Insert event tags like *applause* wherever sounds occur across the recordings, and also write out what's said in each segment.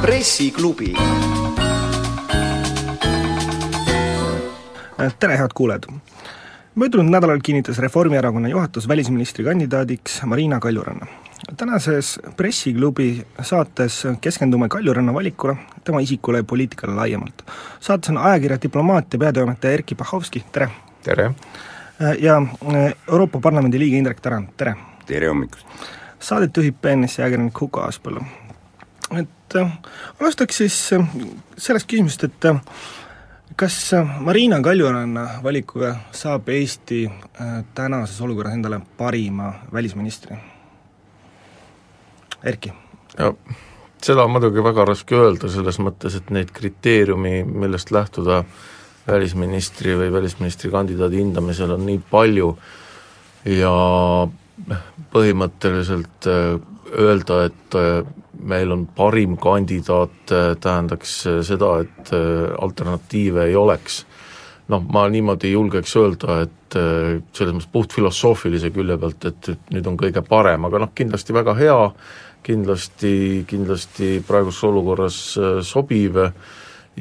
pressiklubi. tere, head kuulajad! möödunud nädalal kinnitas Reformierakonna juhatus välisministri kandidaadiks Marina Kaljuranna. Tänases pressiklubi saates keskendume Kaljuranna valikule, tema isikule ja poliitikale laiemalt. saates on ajakirja Diplomaatia peatoimetaja Erkki Bahovski, tere! tere! ja Euroopa Parlamendi liige Indrek Tarand, tere! tere hommikust! Saadet juhib BNS-i ajakirjanik Huko Aaspõllu. Et äh, alustaks siis äh, sellest küsimusest, et kas Marina Kaljuranna valikuga saab Eesti tänases olukorras endale parima välisministri? Erki? seda on muidugi väga raske öelda, selles mõttes, et neid kriteeriumi, millest lähtuda välisministri või välisministri kandidaadi hindamisel on nii palju ja põhimõtteliselt äh, öelda, et äh, meil on parim kandidaat, tähendaks seda, et alternatiive ei oleks. noh, ma niimoodi julgeks öelda, et selles mõttes puhtfilosoofilise külje pealt, et nüüd on kõige parem, aga noh, kindlasti väga hea, kindlasti, kindlasti praeguses olukorras sobiv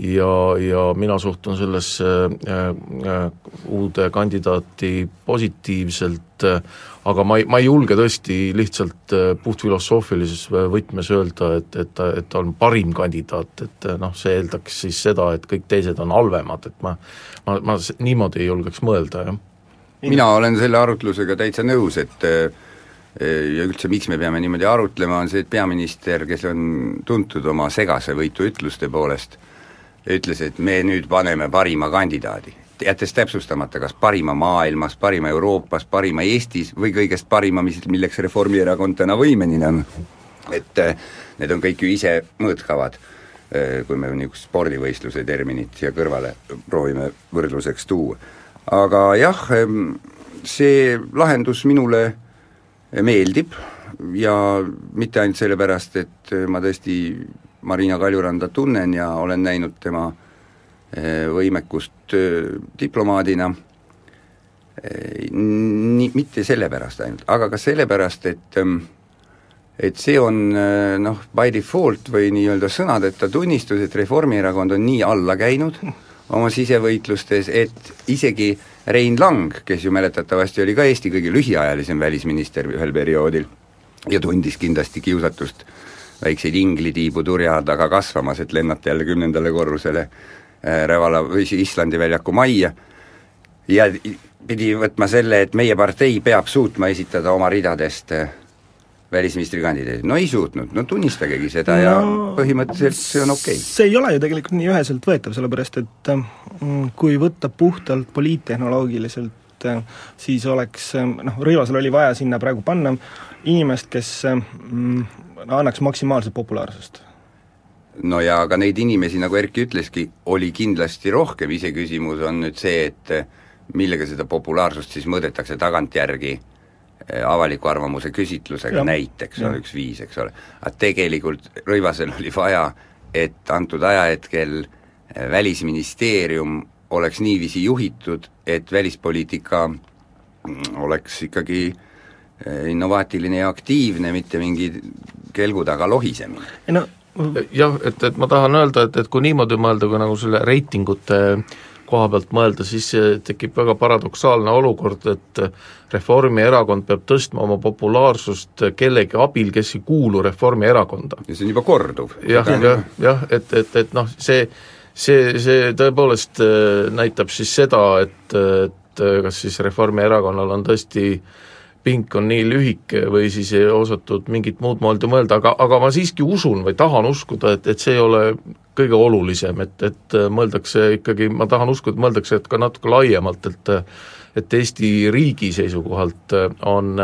ja, ja mina suhtun sellesse äh, äh, uude kandidaati positiivselt äh,, aga ma ei, ma ei julge tõesti lihtsalt äh, puhtfilosoofilises võtmes öelda, et, et ta, et ta on parim kandidaat, et noh, see eeldaks siis seda, et kõik teised on halvemad, et ma ma, ma niimoodi ei julgeks mõelda, jah. mina olen selle arutlusega täitsa nõus, et ja üldse, miks me peame niimoodi arutlema, on see, et peaminister, kes on tuntud oma segase võitu ütluste poolest, ütles, et me nüüd paneme parima kandidaadi, jättes täpsustamata, kas parima maailmas, parima Euroopas, parima Eestis või kõigest parima, mis, milleks Reformierakond täna võimeline on. et eh, need on kõik ju ise mõõtkavad, eh, kui me niisugust spordivõistluse terminit siia kõrvale proovime võrdluseks tuua. aga jah, see lahendus minule meeldib ja mitte ainult sellepärast, et ma tõesti Marina Kaljuranda tunnen ja olen näinud tema eh, võimekust eh, diplomaadina, eh, nii, mitte sellepärast ainult, aga ka sellepärast, et et see on noh, by default või nii-öelda sõnadeta tunnistus, et Reformierakond on nii alla käinud oma sisevõitlustes, et isegi Rein Lang, kes ju mäletatavasti oli ka Eesti kõige lühiajalisem välisminister ühel perioodil ja tundis kindlasti kiusatust äh, väikseid inglitiibu turja taga kasvamas, et lennata jälle kümnendale korrusele äh, Revala või siis Islandi väljaku majja. Ja pidi võtma selle, et meie partei peab suutma esitada oma ridadest äh, välisministri kandidaadid, no ei suutnud, no tunnistagegi seda no, ja põhimõtteliselt see on okei. okay.. see ei ole ju tegelikult nii üheselt võetav, sellepärast et mm, kui võtta puhtalt poliittehnoloogiliselt, äh, siis oleks noh, Rõivasel oli vaja sinna praegu panna inimest, kes mm, annaks maksimaalset populaarsust. no ja aga neid inimesi, nagu Erki ütleski, oli kindlasti rohkem, iseküsimus on nüüd see, et eh, millega seda populaarsust siis mõõdetakse tagantjärgi avaliku arvamuse küsitlusega ja. näiteks, on üks viis, eks ole. aga tegelikult Rõivasel *laughs* oli vaja, et antud ajahetkel eh, Välisministeerium oleks niiviisi juhitud, et välispoliitika mm, oleks ikkagi innovaatiline ja aktiivne, mitte mingi kelgu taga lohisemine no jah, et, et ma tahan öelda, et, et kui niimoodi mõelda, kui nagu selle reitingute koha pealt mõelda, siis tekib väga paradoksaalne olukord, et Reformierakond peab tõstma oma populaarsust kellegi abil, kes ei kuulu Reformierakonda. ja see on juba korduv. jah, jah, jah, et, et, et noh, see, see, see tõepoolest äh, näitab siis seda, et, et kas siis Reformierakonnal on tõesti äh, pink on nii lühike või siis ei osatud mingit muud moodi mõelda, aga, aga ma siiski usun või tahan uskuda, et, et see ei ole kõige olulisem, et, et mõeldakse ikkagi, ma tahan uskuda, et mõeldakse, et ka natuke laiemalt, et et Eesti riigi seisukohalt on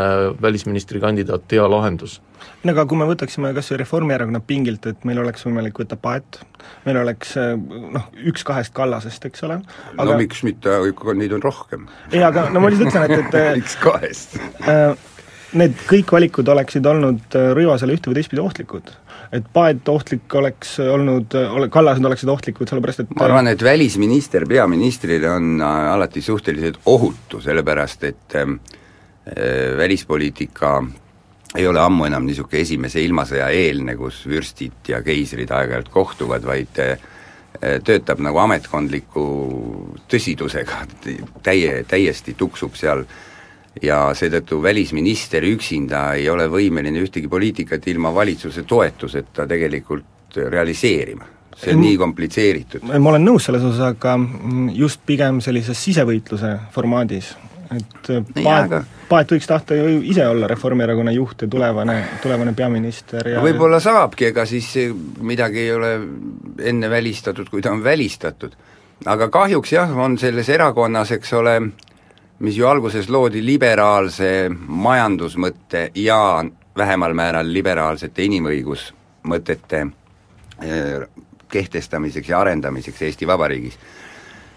välisministri kandidaat hea lahendus. No aga kui me võtaksime kas või Reformierakonna pingilt, et meil oleks võimalik võtta Paet, meil oleks noh, üks kahest Kallasest, eks ole aga... no miks mitte, neid on rohkem. ei, aga no ma lihtsalt ütlen, et, et *laughs* üks kahest? äh, need kõik valikud oleksid olnud Rõivasele ühte või teistpidi ohtlikud et Paet ohtlik oleks olnud, ole-, Kallased oleksid ohtlikud, sellepärast et ma arvan, et välisminister peaministrile on äh, alati suhteliselt ohutu, sellepärast et äh, välispoliitika ei ole ammu enam niisugune esimese ilmasõja eelne, kus vürstid ja keisrid aeg-ajalt kohtuvad, vaid äh, töötab nagu ametkondliku tõsidusega, täie, täiesti tuksub seal äh, ja seetõttu välisminister üksinda ei ole võimeline ühtegi poliitikat ilma valitsuse toetuseta tegelikult realiseerima. see on nii komplitseeritud. ma olen nõus selles osas, aga just pigem sellises sisevõitluse formaadis, et Paet, aga... Paet võiks tahta ju ise olla Reformierakonna juht ja tulevane, tulevane peaminister ja võib-olla saabki, ega siis midagi ei ole enne välistatud, kui ta on välistatud. aga kahjuks jah, on selles erakonnas, eks ole, mis ju alguses loodi liberaalse majandusmõtte ja vähemal määral liberaalsete inimõigusmõtete eh, kehtestamiseks ja arendamiseks Eesti Vabariigis,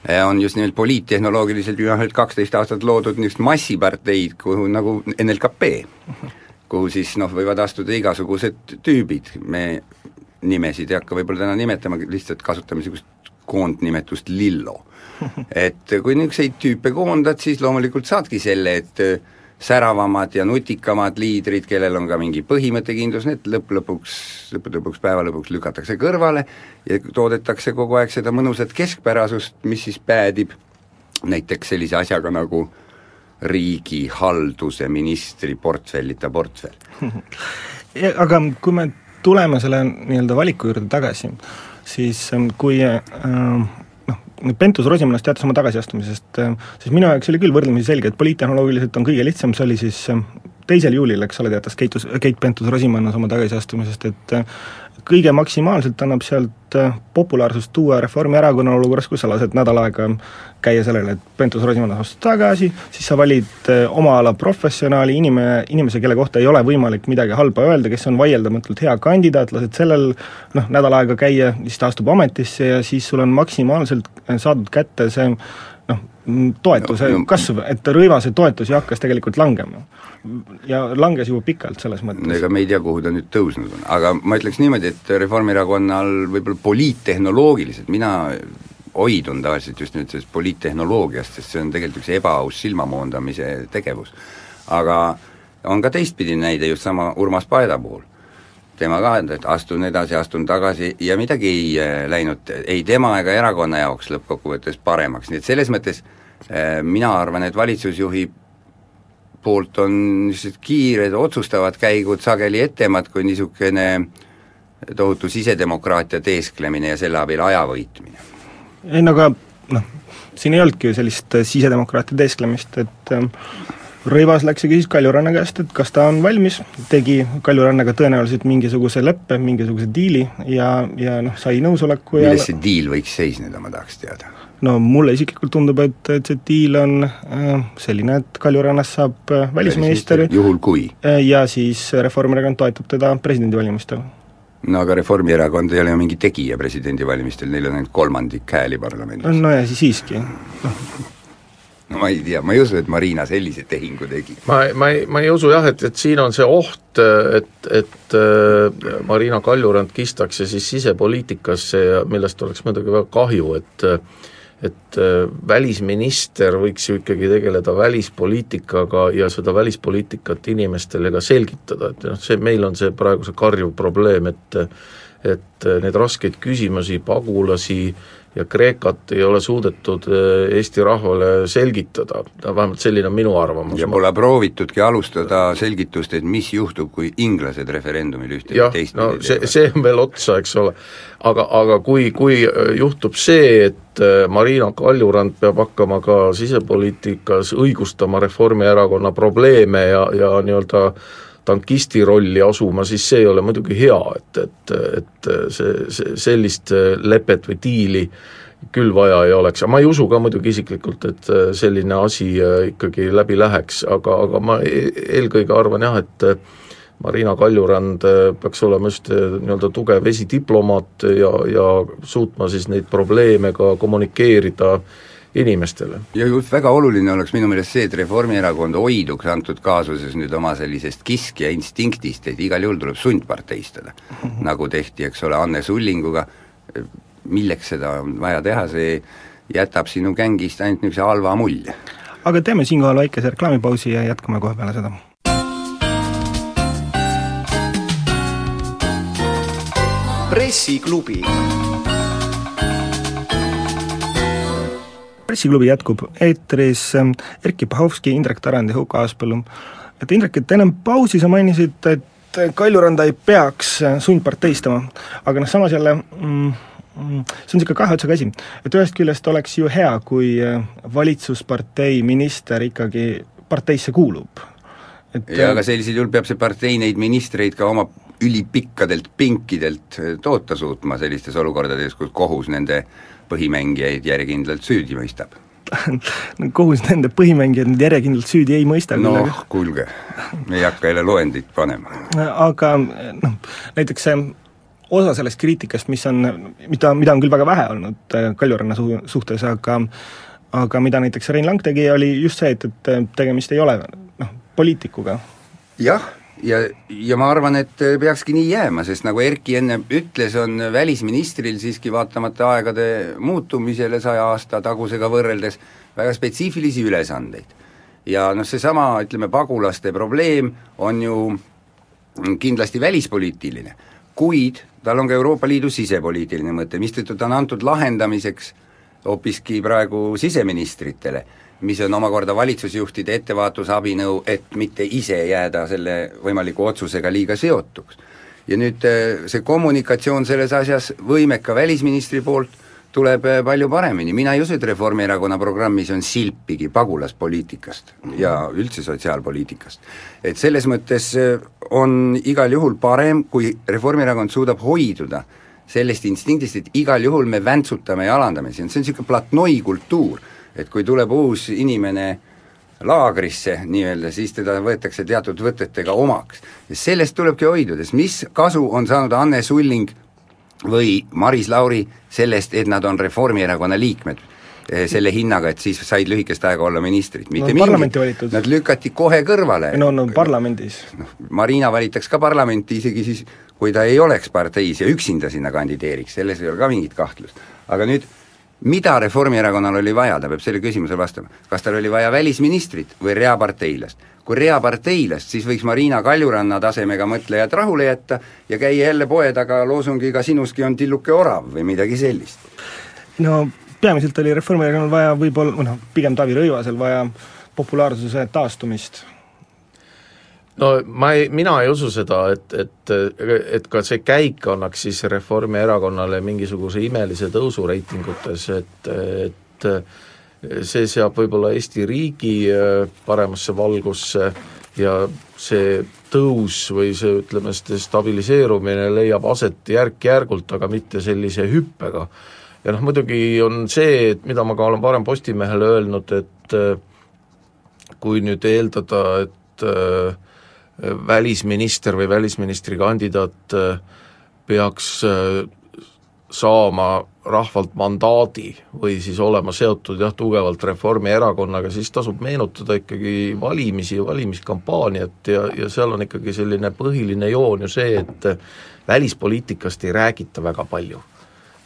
eh, on just nimelt poliittehnoloogiliselt et kaksteist aastat loodud niisugust massiparteid, kuhu nagu NLKP, kuhu siis noh, võivad astuda igasugused tüübid, me nimesid ei hakka võib-olla täna nimetama, lihtsalt kasutame niisugust koondnimetust Lillo *laughs* et kui niisuguseid tüüpe koondad, siis loomulikult saadki selle, et äh, säravamad ja nutikamad liidrid, kellel on ka mingi põhimõttekindlus, need lõpp lõpuks, lõppude lõpuks, päeva lõpuks lükatakse kõrvale ja toodetakse kogu aeg seda mõnusat keskpärasust, mis siis päädib näiteks sellise asjaga nagu riigihalduse ministri portfellita portfell. *laughs* aga kui me tuleme selle nii-öelda valiku juurde tagasi, siis ähm, kui äh, Pentus-Rosimannus teatas oma tagasiastumisest, äh, siis minu jaoks oli küll võrdlemisi selge, et poliittehnoloogiliselt on kõige lihtsam, see oli siis äh, teisel juulil, eks ole, teatas Keitus, Keit Pentus-Rosimannus oma tagasiastumisest, et äh, kõige maksimaalselt annab sealt äh, populaarsust tuua Reformierakonna olukorras, kus sa lased nädal aega käia sellele, et Pentus-Rosimannus astus tagasi, siis sa valid äh, oma ala professionaali, inimene, inimese, kelle kohta ei ole võimalik midagi halba öelda, kes on vaieldamatult hea kandidaat, lased sellel noh, nädal aega käia, siis ta astub ametisse ja siis sul on maksimaalselt saadud kätte see toetuse no, no, kasv, et Rõivase toetus ju hakkas tegelikult langema ja langes juba pikalt selles mõttes. ega me ei tea, kuhu ta nüüd tõusnud on, aga ma ütleks niimoodi, et Reformierakonnal võib-olla poliittehnoloogiliselt, mina hoidun tavaliselt just nüüd sellest poliittehnoloogiast, sest see on tegelikult üks ebaaus silmamoondamise tegevus. aga on ka teistpidi näide just sama Urmas Paeda puhul. Tema ka, et astun edasi, astun tagasi ja midagi ei äh, läinud ei tema ega erakonna jaoks lõppkokkuvõttes paremaks, nii et selles mõttes äh, mina arvan, et valitsusjuhi poolt on niisugused kiired otsustavad käigud sageli etemad kui niisugune tohutu sisedemokraatia teesklemine ja selle abil aja võitmine. ei no aga noh, siin ei olnudki sellist sisedemokraatia teesklemist, et ähm, Rõivas läks ja küsis Kaljuranna käest, et kas ta on valmis, tegi Kaljurannaga tõenäoliselt mingisuguse leppe, mingisuguse diili ja, ja noh, sai nõusoleku milles ja... see diil võiks seisneda, ma tahaks teada? no mulle isiklikult tundub, et, et see diil on äh, selline, et Kaljurannast saab äh, välisminister juhul kui? Äh, ja siis Reformierakond toetab teda presidendivalimistel. no aga Reformierakond ei ole ju mingi tegija presidendivalimistel, neil on ainult kolmandik hääli parlamendis. no ja siis siiski, noh no ma ei tea, ma ei usu, et Marina sellise tehingu tegi. ma, ma ei, ma ei usu jah, et, et siin on see oht, et, et Marina Kaljurand kistakse siis sisepoliitikasse ja millest oleks muidugi väga kahju, et et äh, välisminister võiks ju ikkagi tegeleda välispoliitikaga ja seda välispoliitikat inimestele ka selgitada, et noh, see, meil on see praegu see karjuv probleem, et et neid raskeid küsimusi, pagulasi ja Kreekat ei ole suudetud äh, Eesti rahvale selgitada, vähemalt selline on minu arvamus. ja pole proovitudki alustada selgitust, et mis juhtub, kui inglased referendumil ühte või teist no see, see on veel otsa, eks ole. aga, aga kui, kui äh, juhtub see, et Marina Kaljurand peab hakkama ka sisepoliitikas õigustama Reformierakonna probleeme ja, ja nii-öelda tankisti rolli asuma, siis see ei ole muidugi hea, et, et, et see, see, sellist lepet või diili küll vaja ei oleks, ma ei usu ka muidugi isiklikult, et selline asi ikkagi läbi läheks, aga, aga ma e-, eelkõige arvan jah, et Marina Kaljurand peaks olema just nii-öelda tugev esidiplomaat ja, ja suutma siis neid probleeme ka kommunikeerida inimestele. ja just väga oluline oleks minu meelest see, et Reformierakond hoiduks antud kaasuses nüüd oma sellisest kiskja instinktist, et igal juhul tuleb sundparteistada mm. -hmm. nagu tehti, eks ole, Anne Sullinguga, milleks seda on vaja teha, see jätab sinu gängist ainult niisuguse halva mulje. aga teeme siinkohal väikese reklaamipausi ja jätkame kohe peale seda pressiklubi. Pressiklubi jätkub, eetris ähm, Erkki Pahovski, Indrek Tarand ja Huko Aaspõllu. et Indrek, et ennem pausi sa mainisid, et Kaljuranda ei peaks äh, sundparteistama, aga noh, samas jälle mm, mm see on niisugune kahe otsaga asi, et ühest küljest oleks ju hea, kui äh, valitsuspartei minister ikkagi parteisse kuulub. et ja aga sellisel juhul peab see partei neid ministreid ka oma ülipikkadelt pinkidelt toota suutma sellistes olukordades, kus kohus nende põhimängijaid järjekindlalt süüdi mõistab *laughs* no kohus nende põhimängijaid nüüd järjekindlalt süüdi ei mõista noh kuulge, me ei hakka jälle loendit panema. aga noh, näiteks see osa sellest kriitikast, mis on, mida, mida on küll väga vähe olnud eh, Kaljuranna su-, suhtes, aga aga mida näiteks Rein Lang tegi, oli just see, et, et tegemist ei ole noh, poliitikuga. jah ja, ja ma arvan, et peakski nii jääma, sest nagu Erki enne ütles, on välisministril siiski vaatamata aegade muutumisele saja aasta tagusega võrreldes väga spetsiifilisi ülesandeid. ja noh, seesama, ütleme, pagulaste probleem on ju kindlasti välispoliitiline, kuid tal on ka Euroopa Liidu sisepoliitiline mõte, mistõttu ta on antud lahendamiseks hoopiski praegu siseministritele mis on omakorda valitsusjuhtide ettevaatusabinõu, et mitte ise jääda selle võimaliku otsusega liiga seotuks. ja nüüd äh, see kommunikatsioon selles asjas võimeka välisministri poolt tuleb äh, palju paremini, mina ei usu, et Reformierakonna programmis on silpigi pagulaspoliitikast ja üldse sotsiaalpoliitikast. et selles mõttes äh, on igal juhul parem, kui Reformierakond suudab hoiduda sellest instinktist, et igal juhul me väntsutame ja alandame, on, see on niisugune platnoi kultuur et kui tuleb uus inimene laagrisse nii-öelda, siis teda võetakse teatud võtetega omaks. ja sellest tulebki hoiduda, sest mis kasu on saanud Anne Sulling või Maris Lauri sellest, et nad on Reformierakonna liikmed, eh, selle hinnaga, et siis said lühikest aega olla ministrid, mitte no, mingit, nad lükati kohe kõrvale. no no parlamendis. noh, Marina valitaks ka parlamenti isegi siis, kui ta ei oleks parteis ja üksinda sinna kandideeriks, selles ei ole ka mingit kahtlust. aga nüüd mida Reformierakonnal oli vaja, ta peab selle küsimusele vastama. kas tal oli vaja välisministrit või reaparteilast? kui reaparteilast, siis võiks Marina Kaljuranna tasemega mõtlejad rahule jätta ja käia jälle poe taga loosungiga sinuski on tilluke orav või midagi sellist. no peamiselt oli Reformierakonnal vaja võib-olla, noh, pigem Taavi Rõivasel vaja populaarsuse taastumist no ma ei, mina ei usu seda, et, et, et ka see käik annaks siis Reformierakonnale mingisuguse imelise tõusu reitingutes, et, et see seab võib-olla Eesti riigi äh, paremasse valgusse ja see tõus või see, ütleme, see stabiliseerumine leiab aset järk-järgult, aga mitte sellise hüppega. ja noh, muidugi on see, et mida ma ka olen varem Postimehele öelnud, et äh, kui nüüd eeldada, et äh, välisminister või välisministri kandidaat äh, peaks äh, saama rahvalt mandaadi või siis olema seotud jah, tugevalt Reformierakonnaga, siis tasub meenutada ikkagi valimisi ja valimiskampaaniat ja, ja seal on ikkagi selline põhiline joon ju see, et välispoliitikast ei räägita väga palju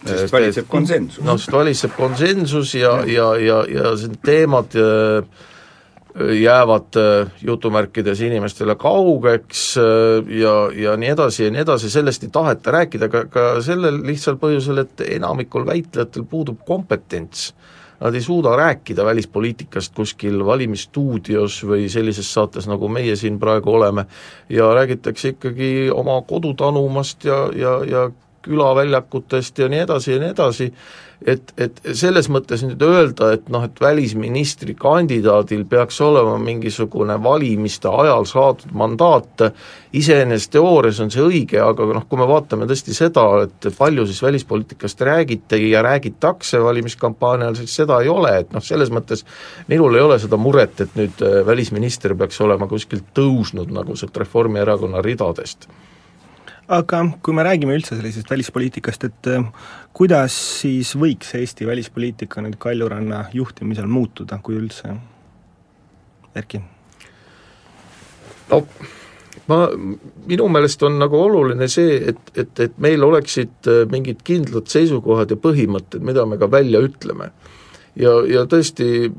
sest valitseb konsensus. no sest valitseb konsensus ja, ja, ja, ja need teemad äh, jäävad äh, jutumärkides inimestele kaugeks äh, ja, ja nii edasi ja nii edasi, sellest ei taheta rääkida ka, ka sellel lihtsal põhjusel, et enamikul väitlejatel puudub kompetents. Nad ei suuda rääkida välispoliitikast kuskil valimisstuudios või sellises saates, nagu meie siin praegu oleme, ja räägitakse ikkagi oma kodutanumast ja, ja, ja külaväljakutest ja nii edasi ja nii edasi, et, et selles mõttes nüüd öelda, et noh, et välisministri kandidaadil peaks olema mingisugune valimiste ajal saadud mandaat, iseenesest teoorias on see õige, aga noh, kui me vaatame tõesti seda, et palju siis välispoliitikast räägiti ja räägitakse valimiskampaania ajal, siis seda ei ole, et noh, selles mõttes minul ei ole seda muret, et nüüd äh, välisminister peaks olema kuskilt tõusnud nagu sealt Reformierakonna ridadest aga kui me räägime üldse sellisest välispoliitikast, et äh, kuidas siis võiks Eesti välispoliitika nüüd Kaljuranna juhtimisel muutuda, kui üldse? Erki? no ma, minu meelest on nagu oluline see, et, et, et meil oleksid äh, mingid kindlad seisukohad ja põhimõtted, mida me ka välja ütleme. ja, ja tõesti,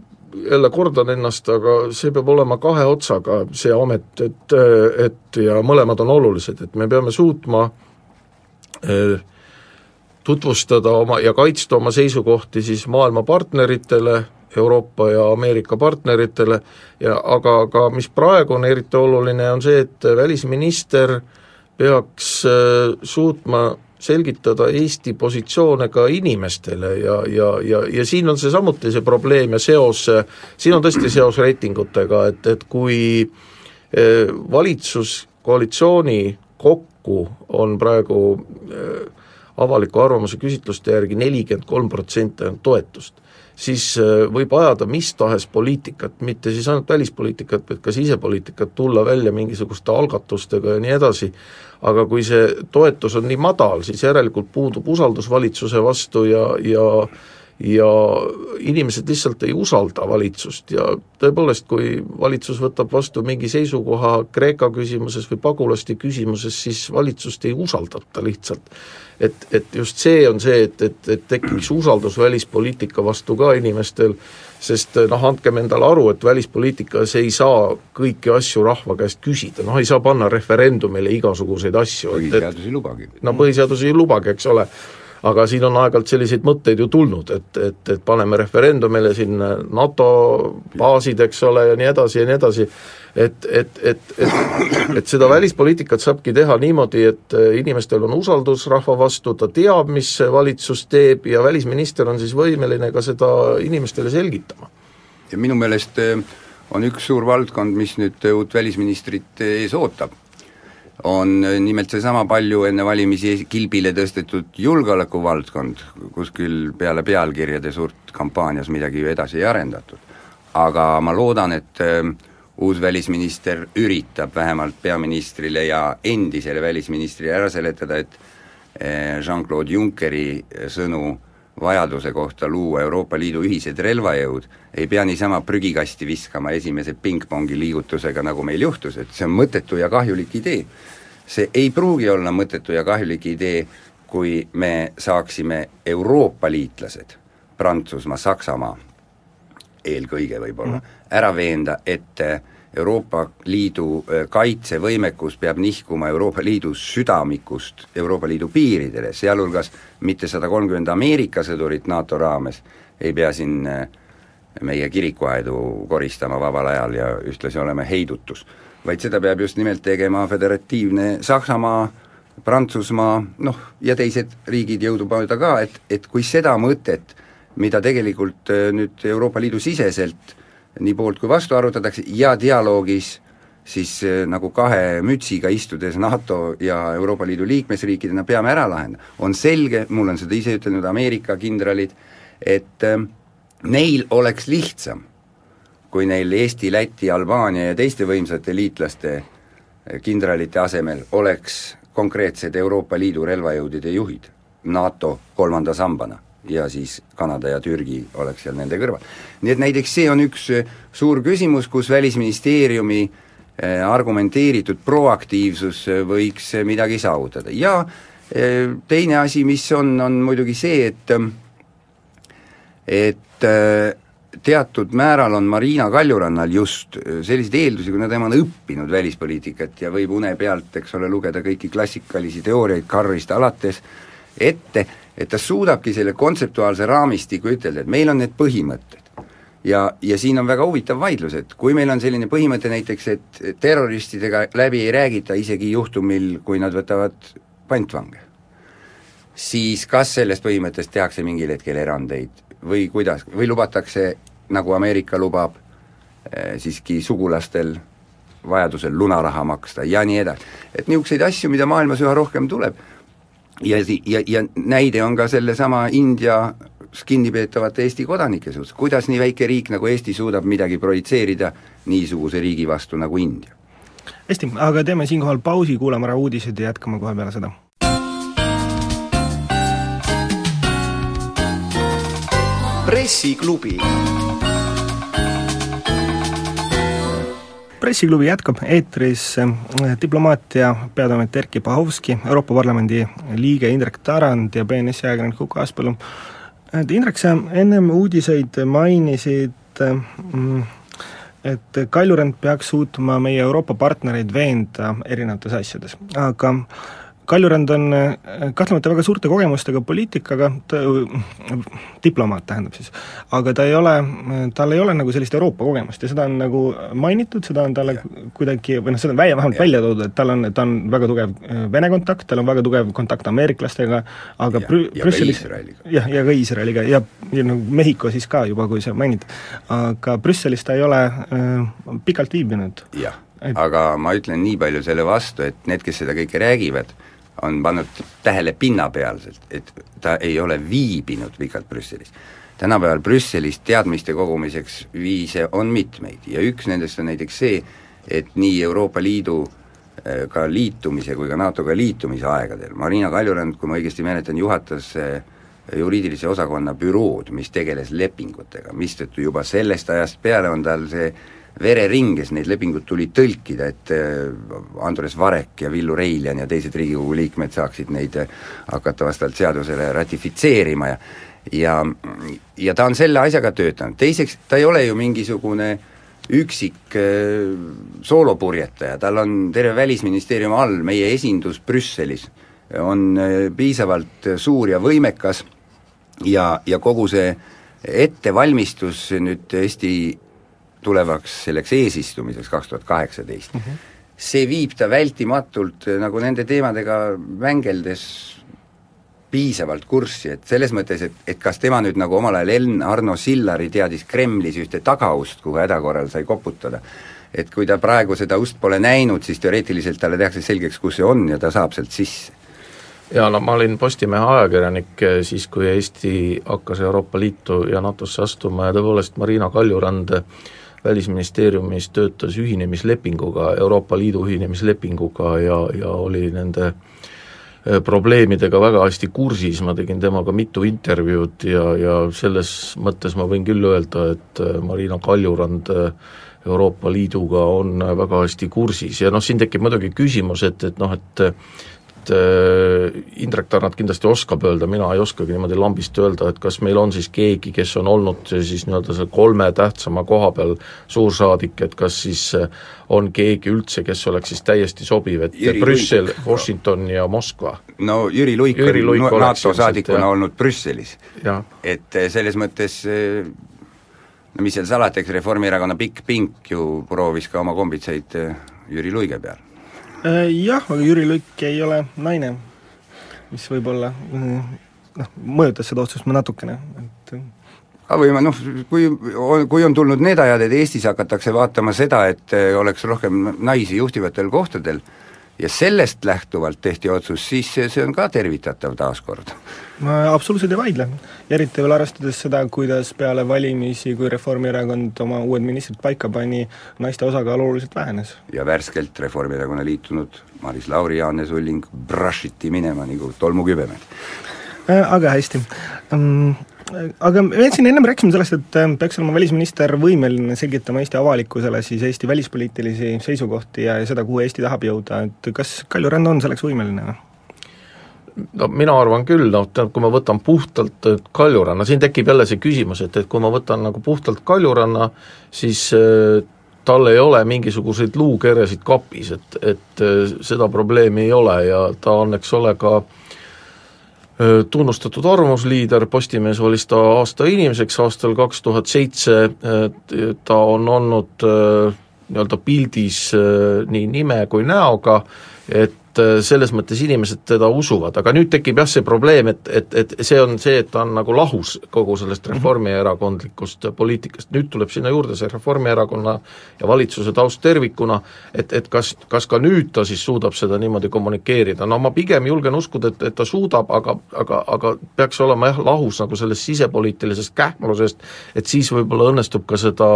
jälle kordan ennast, aga see peab olema kahe otsaga, see amet, et, et ja mõlemad on olulised, et me peame suutma äh, tutvustada oma ja kaitsta oma seisukohti siis maailma partneritele, Euroopa ja Ameerika partneritele ja aga, aga mis praegu on eriti oluline, on see, et välisminister peaks äh, suutma selgitada Eesti positsioone ka inimestele ja, ja, ja, ja siin on see samuti see probleem ja seos, siin on tõesti seos reitingutega, et, et kui äh, valitsuskoalitsiooni kokku on praegu äh, avaliku arvamuse küsitluste järgi nelikümmend kolm protsenti ainult toetust, siis äh, võib ajada mis tahes poliitikat, mitte siis ainult välispoliitikat, vaid ka sisepoliitikat, tulla välja mingisuguste algatustega ja nii edasi, aga kui see toetus on nii madal, siis järelikult puudub usaldus valitsuse vastu ja, ja ja inimesed lihtsalt ei usalda valitsust. Ja tõepoolest, kui valitsus võtab vastu mingi seisukoha Kreeka küsimuses või pagulaste küsimuses, siis valitsust ei usaldata lihtsalt. Et, et just see on see, et, et, et tekiks usaldus välispoliitika vastu ka inimestel, sest noh, andkem endale aru, et välispoliitikas ei saa kõiki asju rahva käest küsida, noh ei saa panna referendumile igasuguseid asju. põhiseadus ei lubagi. no põhiseadus ei lubagi, eks ole aga siin on aeg-ajalt selliseid mõtteid ju tulnud, et, et, et paneme referendumile siin NATO baasid, eks ole, ja nii edasi ja nii edasi, et, et, et, et, et seda välispoliitikat saabki teha niimoodi, et inimestel on usaldus rahva vastu, ta teab, mis valitsus teeb ja välisminister on siis võimeline ka seda inimestele selgitama. ja minu meelest eh, on üks suur valdkond, mis nüüd uut välisministrit ees ootab on äh, nimelt seesama palju enne valimisi kilbile tõstetud julgeolekuvaldkond, kuskil peale pealkirjade suurt kampaanias midagi ju edasi ei arendatud. aga ma loodan, et äh, uus välisminister üritab vähemalt peaministrile ja endisele välisministrile ära seletada, et äh, Jean-Claude Junckeri sõnu vajaduse kohta luua Euroopa Liidu ühised relvajõud, ei pea niisama prügikasti viskama esimese pingpongi liigutusega, nagu meil juhtus, et see on mõttetu ja kahjulik idee. see ei pruugi olla mõttetu ja kahjulik idee, kui me saaksime Euroopa liitlased, Prantsusmaa, Saksamaa eelkõige võib-olla, mhm. ära veenda, et Euroopa Liidu kaitsevõimekus peab nihkuma Euroopa Liidu südamikust Euroopa Liidu piiridele, sealhulgas mitte sada kolmkümmend Ameerika sõdurit NATO raames ei pea siin meie kirikuaedu koristama vabal ajal ja ühtlasi olema heidutus, vaid seda peab just nimelt tegema föderatiivne Saksamaa, Prantsusmaa, noh, ja teised riigid jõudumööda ka, et, et kui seda mõtet, mida tegelikult nüüd Euroopa Liidu siseselt nii poolt kui vastu arutatakse ja dialoogis siis eh, nagu kahe mütsiga istudes NATO ja Euroopa Liidu liikmesriikidena peame ära lahendama. on selge, mul on seda ise ütelnud Ameerika kindralid, et äh, neil oleks lihtsam, kui neil Eesti, Läti, Albaania ja teiste võimsate liitlaste eh, kindralite asemel oleks konkreetsed Euroopa Liidu relvajõudude juhid NATO kolmanda sambana ja siis Kanada ja Türgi oleks seal nende kõrval. nii et näiteks see on üks äh, suur küsimus, kus Välisministeeriumi äh, argumenteeritud proaktiivsus äh, võiks midagi saavutada ja teine asi, mis on, on muidugi see, et et teatud määral on Marina Kaljurannal just selliseid eeldusi, kuna tema on õppinud välispoliitikat ja võib une pealt, eks ole, lugeda kõiki klassikalisi teooriaid Carrist alates ette, et ta suudabki selle kontseptuaalse raamistiku ütelda, et meil on need põhimõtted. ja, ja siin on väga huvitav vaidlus, et kui meil on selline põhimõte näiteks, et terroristidega läbi ei räägita isegi juhtumil, kui nad võtavad pantvange, siis kas sellest põhimõttest tehakse mingil hetkel erandeid või kuidas, või lubatakse, nagu Ameerika lubab eh,, siiski sugulastel vajadusel lunaraha maksta ja nii edasi. et niisuguseid asju, mida maailmas üha rohkem tuleb ja, ja, ja näide on ka sellesama India kinnipeetavate Eesti kodanike suhtes, kuidas nii väike riik nagu Eesti suudab midagi projitseerida niisuguse riigi vastu nagu India? hästi, aga teeme siinkohal pausi, kuulame ära uudised ja jätkame kohe peale seda. pressiklubi pressiklubi jätkab eetris eh, diplomaatia peatoimetaja Erkki Pahovski, Euroopa Parlamendi liige Indrek Tarand ja BNS-i ajakirjanik Uku Aaspõllu. Indrek, sa ennem uudiseid mainisid mm, et Kaljurand peaks suutma meie Euroopa partnereid veenda erinevates asjades, aga Kaljurand on äh, kahtlemata väga suurte kogemustega poliitikaga, diplomaat tähendab siis, aga ta ei ole, tal ei ole nagu sellist Euroopa kogemust ja seda on nagu mainitud, seda on talle ja. kuidagi, või noh, seda on välja, vähemalt ja. välja toodud, et tal on, ta on väga tugev äh, Vene kontakt, tal on väga tugev kontakt ameeriklastega, aga ja, Brü-, Brüsselis jah, ja ka Iisraeliga ja, ja nagu Mehhiko siis ka juba, kui sa mainid. aga Brüsselis ta ei ole äh, pikalt viibinud. jah et..., aga ma ütlen nii palju selle vastu, et need, kes seda kõike räägivad, on pannud tähele pinnapealselt, et ta ei ole viibinud pikalt Brüsselis. tänapäeval Brüsselis teadmiste kogumiseks viise on mitmeid ja üks nendest on näiteks see, et nii Euroopa Liidu äh, ka liitumise kui ka NATO-ga liitumise aegadel Marina Kaljurand, kui ma õigesti mäletan, juhatas äh, juriidilise osakonna bürood, mis tegeles lepingutega, mistõttu juba sellest ajast peale on tal see vereringes neid lepinguid tuli tõlkida, et äh, Andres Varek ja Villu Reiljan ja teised Riigikogu liikmed saaksid neid äh, hakata vastavalt seadusele ratifitseerima ja ja, ja ta on selle asjaga töötanud, teiseks ta ei ole ju mingisugune üksik äh, soolopurjetaja, tal on terve Välisministeeriumi all, meie esindus Brüsselis on piisavalt suur ja võimekas ja, ja kogu see ettevalmistus nüüd Eesti tulevaks selleks eesistumiseks kaks tuhat kaheksateist, mhm. see viib ta vältimatult eh, nagu nende teemadega mängeldes piisavalt kurssi, et selles mõttes, et, et kas tema nüüd nagu omal ajal Enn Arno Sillari teadis Kremlis ühte tagaust, kuhu häda korral sai koputada, et kui ta praegu seda ust pole näinud, siis teoreetiliselt talle tehakse selgeks, kus see on ja ta saab sealt sisse. Jaa, no ma olin Postimehe ajakirjanik eh, siis, kui Eesti hakkas Euroopa Liitu ja NATO-sse astuma ja tõepoolest Marina Kaljurand Välisministeeriumis töötas ühinemislepinguga, Euroopa Liidu ühinemislepinguga ja, ja oli nende äh, probleemidega väga hästi kursis, ma tegin temaga mitu intervjuud ja, ja selles mõttes ma võin küll öelda, et äh, Marina Kaljurand äh, Euroopa Liiduga on väga hästi kursis. Ja noh, siin tekib muidugi küsimus, et, et noh, et Indrek Tarand kindlasti oskab öelda, mina ei oskagi niimoodi lambist öelda, et kas meil on siis keegi, kes on olnud siis nii-öelda selle kolme tähtsama koha peal suursaadik, et kas siis äh, on keegi üldse, kes oleks siis täiesti sobiv, et Jüri Brüssel, Washington ja Moskva? no Jüri Luik Jüri on Luik NATO saadikuna olnud Brüsselis. et äh, selles mõttes no mis seal salata, eks Reformierakonna pikk pink ju proovis ka oma kombitseid Jüri Luige peal Äh, jah, aga Jüri Luik ei ole naine, mis võib-olla äh, noh, mõjutas seda otsust natukene, et äh. aga või noh, kui, kui on tulnud need ajad, et Eestis hakatakse vaatama seda, et oleks rohkem naisi juhtivatel kohtadel, ja sellest lähtuvalt tehti otsus, siis see, see on ka tervitatav taaskord. ma absoluutselt ei vaidle, eriti veel arvestades seda, kuidas peale valimisi, kui Reformierakond oma uued ministrid paika pani, naiste osakaal oluliselt vähenes. ja värskelt Reformierakonna liitunud Maris Lauri, Jaane Sulling brushiti minema nagu tolmukübemed. Äh, aga hästi um,, aga me siin ennem rääkisime sellest, et äh, peaks olema välisminister võimeline selgitama Eesti avalikkusele siis Eesti välispoliitilisi seisukohti ja, ja seda, kuhu Eesti tahab jõuda, et kas Kaljurand on selleks võimeline? Noh? no mina arvan küll, noh tähendab, kui ma võtan puhtalt Kaljuranna, siin tekib jälle see küsimus, et, et kui ma võtan nagu puhtalt Kaljuranna, siis äh, tal ei ole mingisuguseid luukeresid kapis, et, et äh, seda probleemi ei ole ja ta on, eks ole, ka äh, tunnustatud arvamusliider, Postimees valis ta aasta inimeseks aastal kaks tuhat seitse, ta on olnud nii-öelda pildis nii nime kui näoga, et et äh, selles mõttes inimesed teda usuvad, aga nüüd tekib jah see probleem, et, et, et see on see, et ta on nagu lahus kogu sellest mhm. reformierakondlikust poliitikast, nüüd tuleb sinna juurde see Reformierakonna ja valitsuse taust tervikuna, et, et kas, kas ka nüüd ta siis suudab seda niimoodi kommunikeerida, no ma pigem julgen uskuda, et, et ta suudab, aga, aga, aga peaks olema jah, lahus nagu sellest sisepoliitilisest kähmlusest, et siis võib-olla õnnestub ka seda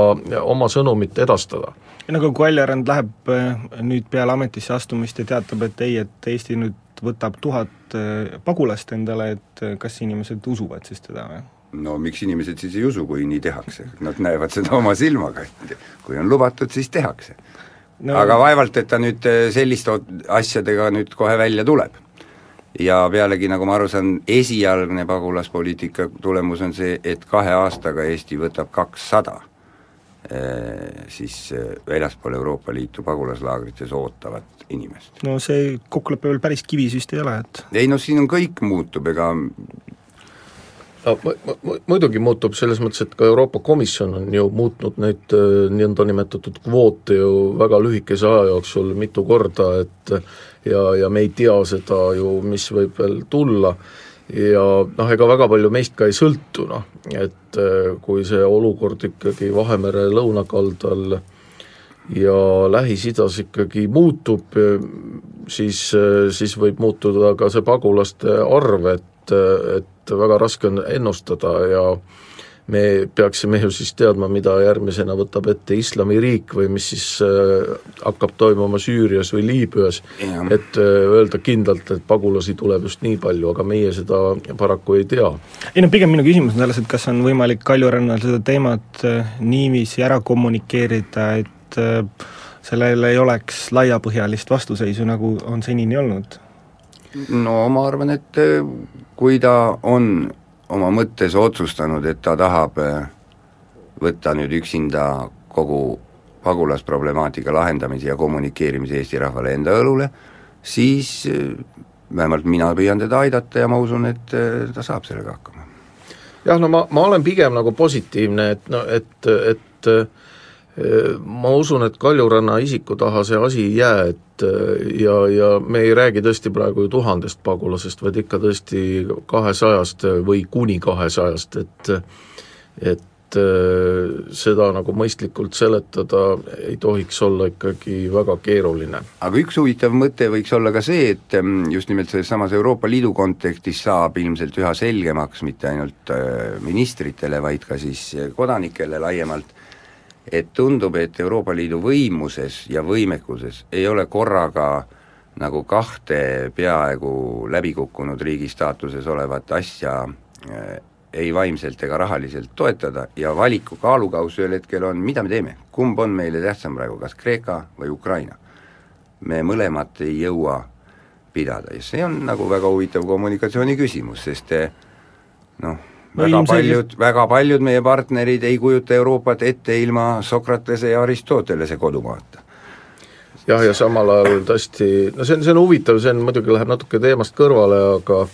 oma sõnumit edastada. No aga kui Kaljurand läheb äh, nüüd peale ametisse astumist ja teatab, et ei, et Eesti nüüd võtab tuhat äh, pagulast endale, et äh, kas inimesed usuvad siis teda või? no miks inimesed siis ei usu, kui nii tehakse, nad näevad seda oma silmaga, et kui on lubatud, siis tehakse no.. aga vaevalt, et ta nüüd selliste asjadega nüüd kohe välja tuleb. ja pealegi, nagu ma aru saan, esialgne pagulaspoliitika tulemus on see, et kahe aastaga Eesti võtab kakssada Eh, siis eh, väljaspool Euroopa Liitu pagulaslaagrites ootavat inimest. no see kokkulepe veel päris kivis vist ei ole, et ei no siin on kõik muutub, ega no muidugi muutub selles mõttes, et ka Euroopa Komisjon on ju muutnud neid eh, nõndanimetatud kvoote ju väga lühikese aja jooksul mitu korda, et ja, ja me ei tea seda ju, mis võib veel tulla ja noh, ega väga palju meist ka ei sõltu, noh, et äh, kui see olukord ikkagi Vahemere lõunakaldal ja Lähis-Idas ikkagi muutub, siis, siis võib muutuda ka see pagulaste arv, et, et väga raske on ennustada ja äh, me peaksime ju siis teadma, mida järgmisena võtab ette Islamiriik või mis siis äh, hakkab toimuma Süürias või Liibüas, et äh, öelda kindlalt, et pagulasi tuleb just nii palju, aga meie seda paraku ei tea. ei no pigem minu küsimus on selles, et kas on võimalik Kaljurannal seda teemat äh, niiviisi ära kommunikeerida, et äh, sellele ei oleks laiapõhjalist vastuseisu, nagu on senini olnud? no ma arvan, et äh, kui ta on oma mõttes otsustanud, et ta tahab äh, võtta nüüd üksinda kogu pagulasproblemaatika lahendamise ja kommunikeerimise Eesti rahvale enda õlule, siis äh, vähemalt mina püüan teda aidata ja ma usun, et äh, ta saab sellega hakkama. jah, no ma, ma olen pigem nagu positiivne, et no et, et ma usun, et Kaljuranna isiku taha see asi ei jää, et ja, ja me ei räägi tõesti praegu ju tuhandest pagulasest, vaid ikka tõesti kahesajast või kuni kahesajast, et et seda nagu mõistlikult seletada ei tohiks olla ikkagi väga keeruline. aga üks huvitav mõte võiks olla ka see, et mm, just nimelt selles samas Euroopa Liidu kontekstis saab ilmselt üha selgemaks mitte ainult äh, ministritele, vaid ka siis kodanikele laiemalt, et tundub, et Euroopa Liidu võimuses ja võimekuses ei ole korraga nagu kahte peaaegu läbikukkunud riigi staatuses olevat asja äh, ei vaimselt ega rahaliselt toetada ja valiku kaalukauss ühel hetkel on, mida me teeme, kumb on meile tähtsam praegu, kas Kreeka või Ukraina. me mõlemat ei jõua pidada ja see on nagu väga huvitav kommunikatsiooni küsimus, sest eh, noh, väga paljud, väga paljud meie partnerid ei kujuta Euroopat ette ilma Sokratese ja Aristotelese kodumaata. Jah, ja samal ajal tõesti, no see on, see on huvitav, see on muidugi, läheb natuke teemast kõrvale, aga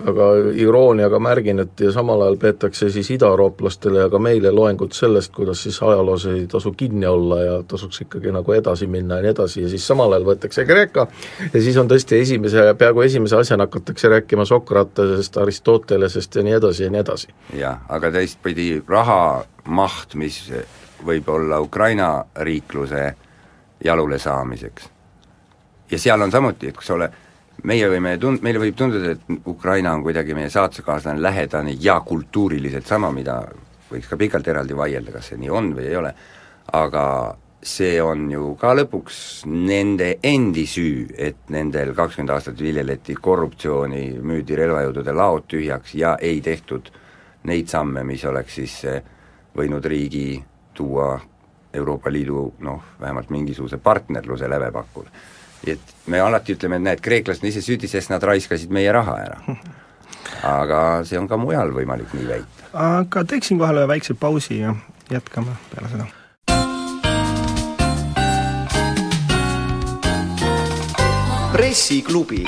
aga irooniaga märgin, et ja samal ajal peetakse siis idaeurooplastele ja ka meile loengut sellest, kuidas siis ajaloos ei tasu kinni olla ja tasuks ikkagi nagu edasi minna ja nii edasi ja siis samal ajal võetakse Kreeka ja siis on tõesti esimese, peaaegu esimese asjana hakatakse rääkima Sokratesest, Aristotelesest ja nii edasi ja nii edasi. jah, aga teistpidi raha maht, mis võib olla Ukraina riikluse jalule saamiseks, ja seal on samuti, eks ole, meie võime tund-, meile võib tunduda, et Ukraina on kuidagi meie saatusekaaslane, lähedane ja kultuuriliselt sama, mida võiks ka pikalt eraldi vaielda, kas see nii on või ei ole, aga see on ju ka lõpuks nende endi süü, et nendel kakskümmend aastat viljeleti korruptsiooni, müüdi relvajõudude laod tühjaks ja ei tehtud neid samme, mis oleks siis eh, võinud riigi tuua Euroopa Liidu noh, vähemalt mingisuguse partnerluse lävepakule et me alati ütleme, et näed, kreeklased on ise süüdi, sest nad raiskasid meie raha ära. aga see on ka mujal võimalik nii väita. aga teeksin kohale väikse pausi ja jätkame peale seda. pressiklubi.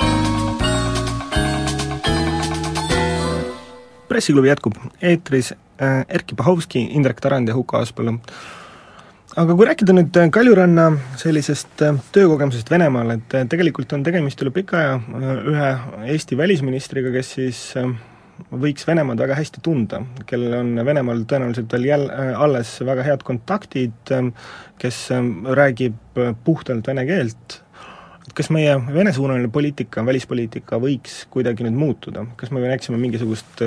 pressiklubi jätkub, eetris äh, Erkki Pahovski, Indrek Tarand ja Huko Aaspõllu aga kui rääkida nüüd Kaljuranna sellisest töökogemusest Venemaal, et tegelikult on tegemist üle pika aja ühe Eesti välisministriga, kes siis võiks Venemaad väga hästi tunda, kellel on Venemaal tõenäoliselt veel jälle alles väga head kontaktid, kes räägib puhtalt vene keelt, et kas meie Vene-suunaline poliitika, välispoliitika võiks kuidagi nüüd muutuda, kas me näeksime mingisugust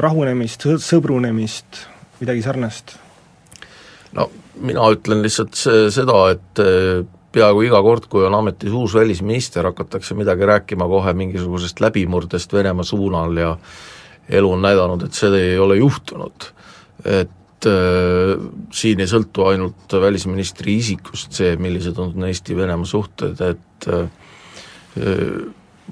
rahunemist, sõbrunemist, midagi sarnast? No mina ütlen lihtsalt see, seda, et peaaegu iga kord, kui on ametis uus välisminister, hakatakse midagi rääkima kohe mingisugusest läbimurdest Venemaa suunal ja elu on näidanud, et see ei ole juhtunud. et äh, siin ei sõltu ainult välisministri isikust see, millised on Eesti-Venemaa suhted, et äh,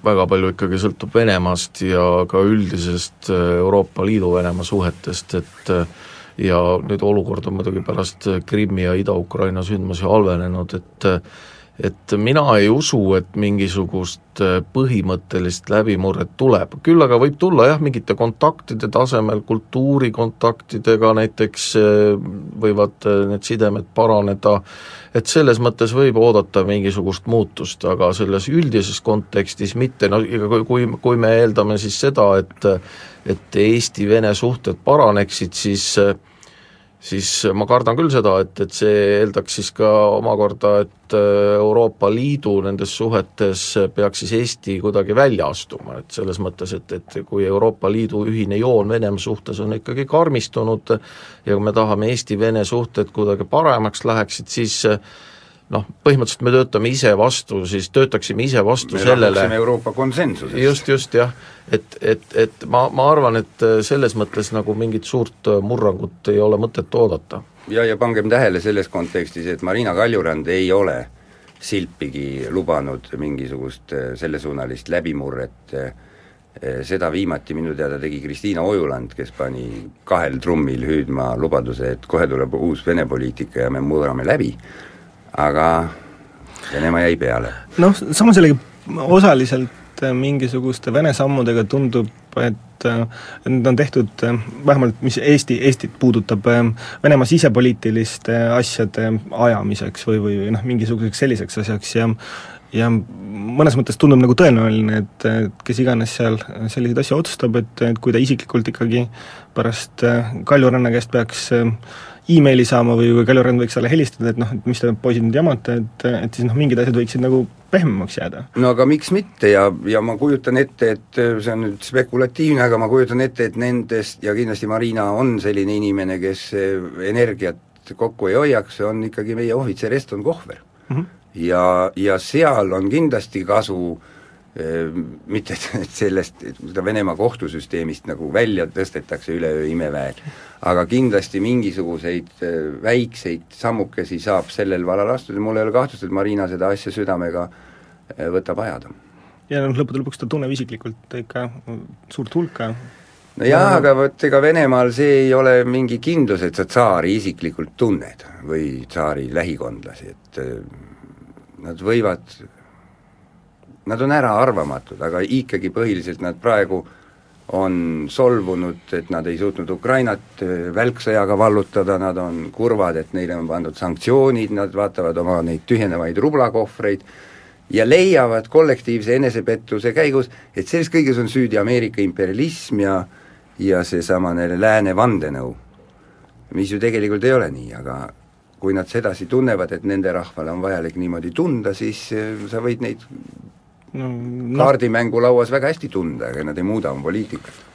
väga palju ikkagi sõltub Venemaast ja ka üldisest Euroopa Liidu Venemaa suhetest, et ja nüüd olukord on muidugi pärast Krimmi ja Ida-Ukraina sündmusi halvenenud, et et mina ei usu, et mingisugust põhimõttelist läbimurret tuleb, küll aga võib tulla jah, mingite kontaktide tasemel, kultuurikontaktidega näiteks võivad need sidemed paraneda, et selles mõttes võib oodata mingisugust muutust, aga selles üldises kontekstis mitte, no kui, kui me eeldame siis seda, et et Eesti-Vene suhted paraneksid, siis äh, siis ma kardan küll seda, et, et see eeldaks siis ka omakorda, et äh, Euroopa Liidu nendes suhetes peaks siis Eesti kuidagi välja astuma, et selles mõttes, et, et kui Euroopa Liidu ühine joon Venemaa suhtes on ikkagi karmistunud ja kui me tahame Eesti-Vene suhted kuidagi paremaks läheksid, siis noh, põhimõtteliselt me töötame ise vastu, siis töötaksime ise vastu me sellele Euroopa konsensusest. just, just jah, et, et, et ma, ma arvan, et selles mõttes nagu mingit suurt murrangut ei ole mõtet oodata. ja, ja pangem tähele selles kontekstis, et Marina Kaljurand ei ole silpigi lubanud mingisugust äh, sellesuunalist läbimurret, äh, seda viimati minu teada tegi Kristiina Ojuland, kes pani kahel trummil hüüdma lubaduse, et kohe tuleb uus Vene poliitika ja me murrame läbi aga Venemaa jäi peale. noh, samas jällegi osaliselt äh, mingisuguste Vene sammudega tundub, et äh, need on tehtud äh, vähemalt mis Eesti, Eestit puudutab, Venemaa sisepoliitiliste asjade ajamiseks või, või noh, mingisuguseks selliseks asjaks ja ja mõnes mõttes tundub nagu tõenäoline, et, et kes iganes seal selliseid asju otsustab, et, et kui ta isiklikult ikkagi pärast Kaljuranna käest peaks emaili saama või, või Kaljurand võiks talle helistada, et noh, et mis te poisid nüüd jamate, et, et siis noh, mingid asjad võiksid nagu pehmemaks jääda. no aga miks mitte ja, ja ma kujutan ette, et see on nüüd spekulatiivne, aga ma kujutan ette, et nendest ja kindlasti Marina on selline inimene, kes energiat kokku ei hoiaks, on ikkagi meie ohvitser Eston Kohver mm. -hmm. ja, ja seal on kindlasti kasu äh, mitte et *laughs* sellest, seda Venemaa kohtusüsteemist nagu välja tõstetakse üleöö imeväel, aga kindlasti mingisuguseid äh, väikseid sammukesi saab sellel valal astuda, mul ei ole kahtlust, et Marina seda asja südamega äh, võtab ajada. ja noh, lõppude lõpuks ta tunneb isiklikult ikka suurt hulka. No jaa, aga vot ega Venemaal see ei ole mingi kindlus, et sa tsaari isiklikult tunned või tsaari lähikondlasi, et nad võivad nad on äraarvamatud, aga ikkagi põhiliselt nad praegu on solvunud, et nad ei suutnud Ukrainat äh, välksõjaga vallutada, nad on kurvad, et neile on pandud sanktsioonid, nad vaatavad oma neid tühjenevaid rublakohvreid ja leiavad kollektiivse enesepettuse käigus, et selles kõiges on süüdi Ameerika imperialism ja ja seesamane lääne vandenõu, mis ju tegelikult ei ole nii, aga kui nad sedasi tunnevad, et nende rahvale on vajalik niimoodi tunda, siis äh, sa võid neid no, no. kaardimängulauas väga hästi tunda, aga nad ei muuda oma poliitikat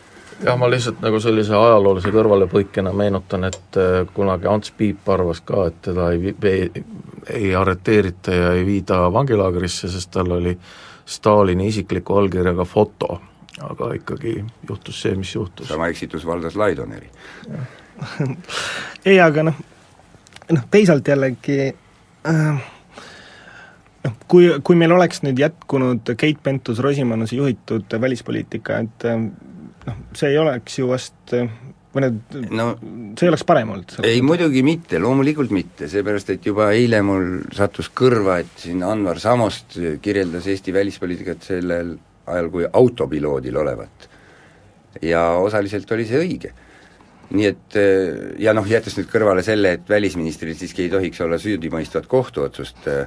jah, ma lihtsalt nagu sellise ajaloolise kõrvalepõikena meenutan, et äh, kunagi Ants Piip arvas ka, et teda ei, ei, ei arreteerita ja ei viida vangilaagrisse, sest tal oli Stalini isikliku allkirjaga foto, aga ikkagi juhtus see, mis juhtus. sama eksitus valdas Laidoneri *laughs* ei, aga noh, noh teisalt jällegi äh, noh, kui, kui meil oleks nüüd jätkunud Keit Pentus-Rosimannuse juhitud välispoliitika, et eh, noh, see ei oleks ju vast või need no,, see ei oleks parem olnud? ei, muidugi mitte, loomulikult mitte, seepärast et juba eile mul sattus kõrva, et siin Anvar Samost kirjeldas Eesti välispoliitikat sellel ajal kui autopiloodil olevat. ja osaliselt oli see õige. nii et ja noh, jättes nüüd kõrvale selle, et välisministril siiski ei tohiks olla süüdimõistvat kohtuotsust äh,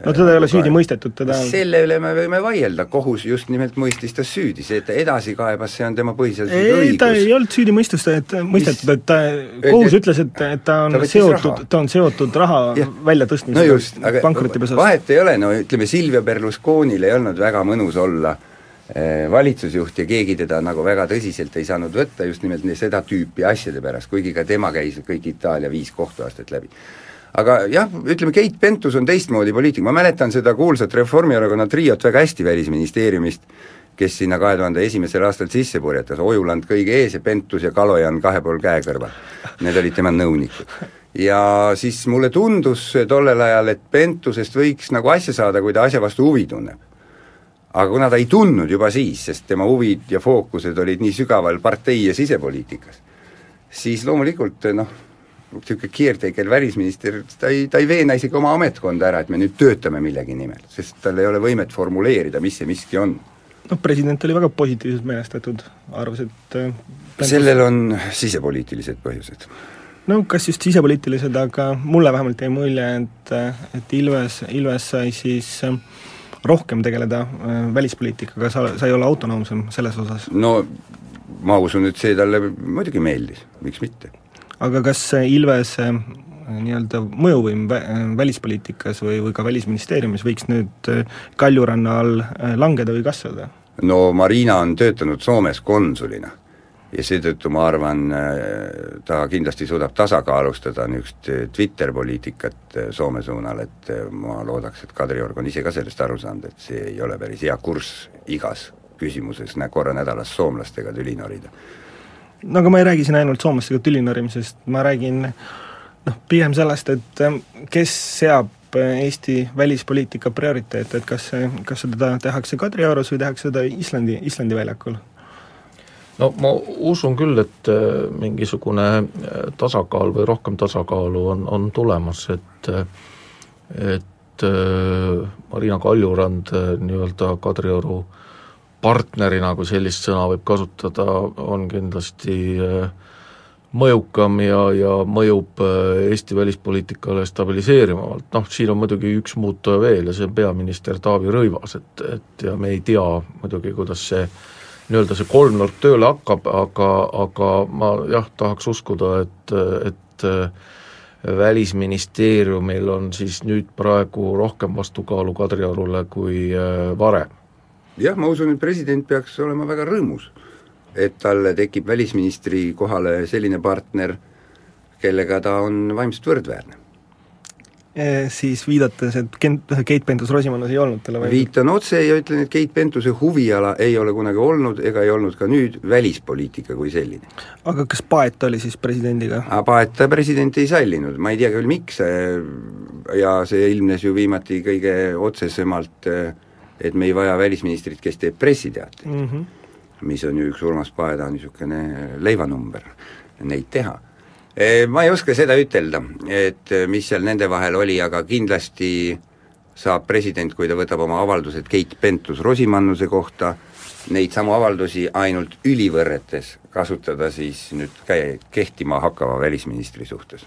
no teda ei ole süüdi mõistetud, teda selle üle me võime vaielda, kohus just nimelt mõistis ta süüdi, see, et ta edasi kaebas, see on tema põhiseaduslik õigus. ta ei olnud süüdi mõistust, et mõistetud, et ta, kohus ütles, et, et ta on ta seotud, ta on seotud raha väljatõstmisega no pankrotipesas. vahet ei ole, no ütleme, Silvia Berlusconil ei olnud väga mõnus olla eh, valitsusjuht ja keegi teda nagu väga tõsiselt ei saanud võtta just nimelt seda tüüpi asjade pärast, kuigi ka tema käis kõik Itaalia viis kohtuastet läbi aga jah, ütleme Keit Pentus on teistmoodi poliitik, ma mäletan seda kuulsat Reformierakonna triot väga hästi Välisministeeriumist, kes sinna kahe tuhande esimesel aastal sisse purjetas, Ojuland kõige ees ja Pentus ja Kalojan kahe pool käe kõrval. Need olid tema nõunikud. ja siis mulle tundus tollel ajal, et Pentusest võiks nagu asja saada, kui ta asja vastu huvi tunneb. aga kuna ta ei tundnud juba siis, sest tema huvid ja fookused olid nii sügaval partei- ja sisepoliitikas, siis loomulikult noh, niisugune caretaker välisminister, ta ei, ta ei veena isegi oma ametkonda ära, et me nüüd töötame millegi nimel, sest tal ei ole võimet formuleerida, mis see miski on. noh, president oli väga positiivselt meelestatud, arvas, et äh, sellel on sisepoliitilised põhjused. no kas just sisepoliitilised, aga mulle vähemalt jäi mulje, et, et Ilves, Ilves sai siis äh, rohkem tegeleda äh, välispoliitikaga, sa, sa ei ole autonoomsem selles osas? no ma usun, et see talle muidugi meeldis, miks mitte aga kas Ilves nii-öelda mõjuvõim vä-, välispoliitikas või, või ka Välisministeeriumis võiks nüüd äh, Kaljuranna all äh, langeda või kasvada? no Marina on töötanud Soomes konsulina ja seetõttu ma arvan, äh, ta kindlasti suudab tasakaalustada niisugust Twitter-poliitikat Soome suunal, et ma loodaks, et Kadriorg on ise ka sellest aru saanud, et see ei ole päris hea kurss igas küsimuses korra nädalas soomlastega tüli norida no aga ma ei räägi siin ainult soomlastega tüli norimisest, ma räägin noh, pigem sellest, et ähm, kes seab äh, Eesti välispoliitika prioriteete, et kas, kas seda tehakse Kadriorus või tehakse seda Islandi, Islandi väljakul? no ma usun küll, et äh, mingisugune äh, tasakaal või rohkem tasakaalu on, on tulemas, et et Marina Kaljurand nii-öelda Kadrioru äh, partnerina, kui sellist sõna võib kasutada, on kindlasti äh, mõjukam ja, ja mõjub äh, Eesti välispoliitikale stabiliseerivamalt, noh siin on muidugi üks muutuja veel ja see on peaminister Taavi Rõivas, et, et ja me ei tea muidugi, kuidas see nii-öelda see kolmnurk tööle hakkab, aga, aga ma jah, tahaks uskuda, et, et äh, välisministeeriumil on siis nüüd praegu rohkem vastukaalu Kadriorule kui varem jah, ma usun, et president peaks olema väga rõõmus, et talle tekib välisministri kohale selline partner, kellega ta on vaimselt võrdväärne. Siis viidates, et Kent-, Keit Pentus-Rosimannus ei olnud talle vaimselt viitan otse ja ütlen, et Keit Pentuse huviala ei ole kunagi olnud ega ei olnud ka nüüd välispoliitika kui selline. aga kas Paet oli siis presidendiga? Paet ta president ei sallinud, ma ei tea küll, miks, ja see ilmnes ju viimati kõige otsesemalt äh, et me ei vaja välisministrit, kes teeb pressiteateid mm, -hmm. mis on ju üks Urmas Paeda niisugune leivanumber, neid teha. E, ma ei oska seda ütelda, et mis seal nende vahel oli, aga kindlasti saab president, kui ta võtab oma avaldused Keit Pentus-Rosimannuse kohta, neid samu avaldusi ainult ülivõrretes kasutada siis nüüd käe, kehtima hakkava välisministri suhtes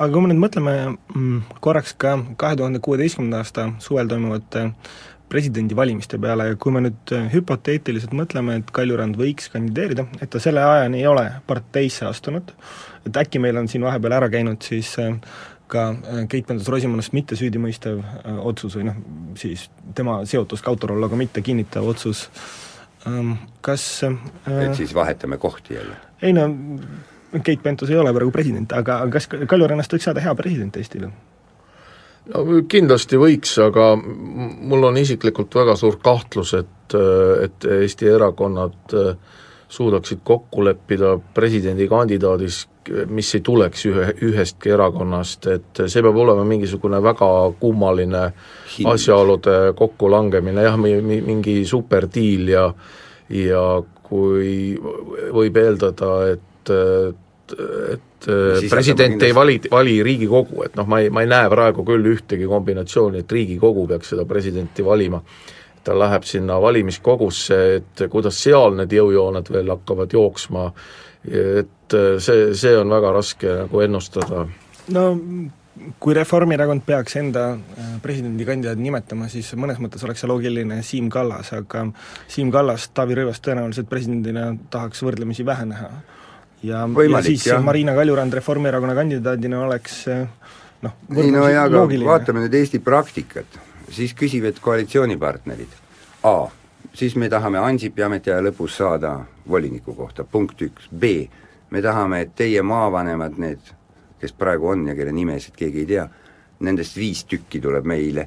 aga kui me nüüd mõtleme mm, korraks ka kahe tuhande kuueteistkümnenda aasta suvel toimuvate presidendivalimiste peale ja kui me nüüd äh, hüpoteetiliselt mõtleme, et Kaljurand võiks kandideerida, et ta selle ajani ei ole parteisse astunud, et äkki meil on siin vahepeal ära käinud siis äh, ka äh, Keit Pentus-Rosimannust mitte süüdimõistev otsus või noh, siis tema seotust ka Autorolloga mitte kinnitav otsus, ähm, kas et siis vahetame kohti jälle? ei no, Keit Pentus ei ole praegu president, aga kas Kaljurannast võiks saada hea president Eestile? No kindlasti võiks, aga mul on isiklikult väga suur kahtlus, et, et Eesti erakonnad suudaksid kokku leppida presidendikandidaadis, mis ei tuleks ühe, ühestki erakonnast, et see peab olema mingisugune väga kummaline Hind. asjaolude kokkulangemine, jah, mingi superdiil ja ja kui võib eeldada, et, et et president ei vali, vali Riigikogu, et noh, ma ei, ma ei näe praegu küll ühtegi kombinatsiooni, et Riigikogu peaks seda presidenti valima. ta läheb sinna valimiskogusse, et kuidas seal need jõujooned veel hakkavad jooksma, et see, see on väga raske nagu ennustada. no kui Reformierakond peaks enda äh, presidendikandidaadi nimetama, siis mõnes mõttes oleks see loogiline Siim Kallas, aga Siim Kallast Taavi Rõivas tõenäoliselt presidendina tahaks võrdlemisi vähe näha. Ja, ja siis jah. Marina Kaljurand Reformierakonna kandidaadina oleks äh, noh, ei no jaa, aga vaatame nüüd Eesti praktikat, siis küsivad koalitsioonipartnerid, A, siis me tahame Ansipi ametiaja lõpus saada voliniku kohta, punkt üks, B, me tahame, et teie maavanemad, need kes praegu on ja kelle nimesid keegi ei tea, nendest viis tükki tuleb meile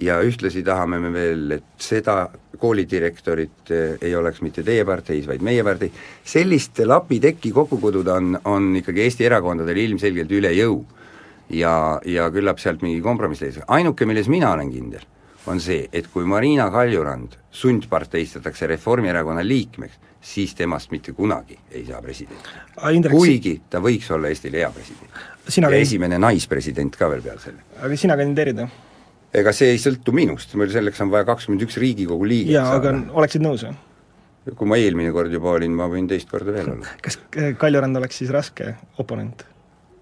ja ühtlasi tahame me veel, et seda koolidirektorit eh, ei oleks mitte teie parteis, vaid meie partei, sellist lapitekki kokku kududa on, on ikkagi Eesti erakondadel ilmselgelt üle jõu. ja, ja küllap sealt mingi kompromiss leidis, ainuke, milles mina olen kindel, on see, et kui Marina Kaljurand sundparteistatakse Reformierakonna liikmeks, siis temast mitte kunagi ei saa presidenti. kuigi ta võiks olla Eestile hea president. ja käin... esimene naispresident ka veel peale selle. aga sina kandideerid, jah? Ega see ei sõltu minust, meil selleks on vaja kakskümmend üks Riigikogu liiget jaa, aga oleksid nõus, jah? kui ma eelmine kord juba olin, ma võin teist korda veel olla. kas Kaljurand oleks siis raske oponent?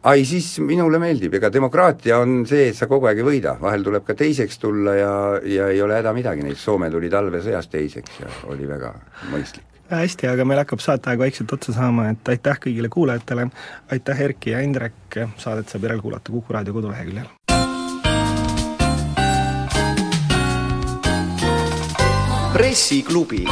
ai, siis minule meeldib, ega demokraatia on see, et sa kogu aeg ei võida, vahel tuleb ka teiseks tulla ja, ja ei ole häda midagi, näiteks Soome tuli talvesõjas teiseks ja oli väga mõistlik hästi, aga meil hakkab saateaeg vaikselt otsa saama, et aitäh kõigile kuulajatele, aitäh Erki ja Indrek, saadet saab järelkuulata Kuku raadio koduleheküljel. Pressiklubi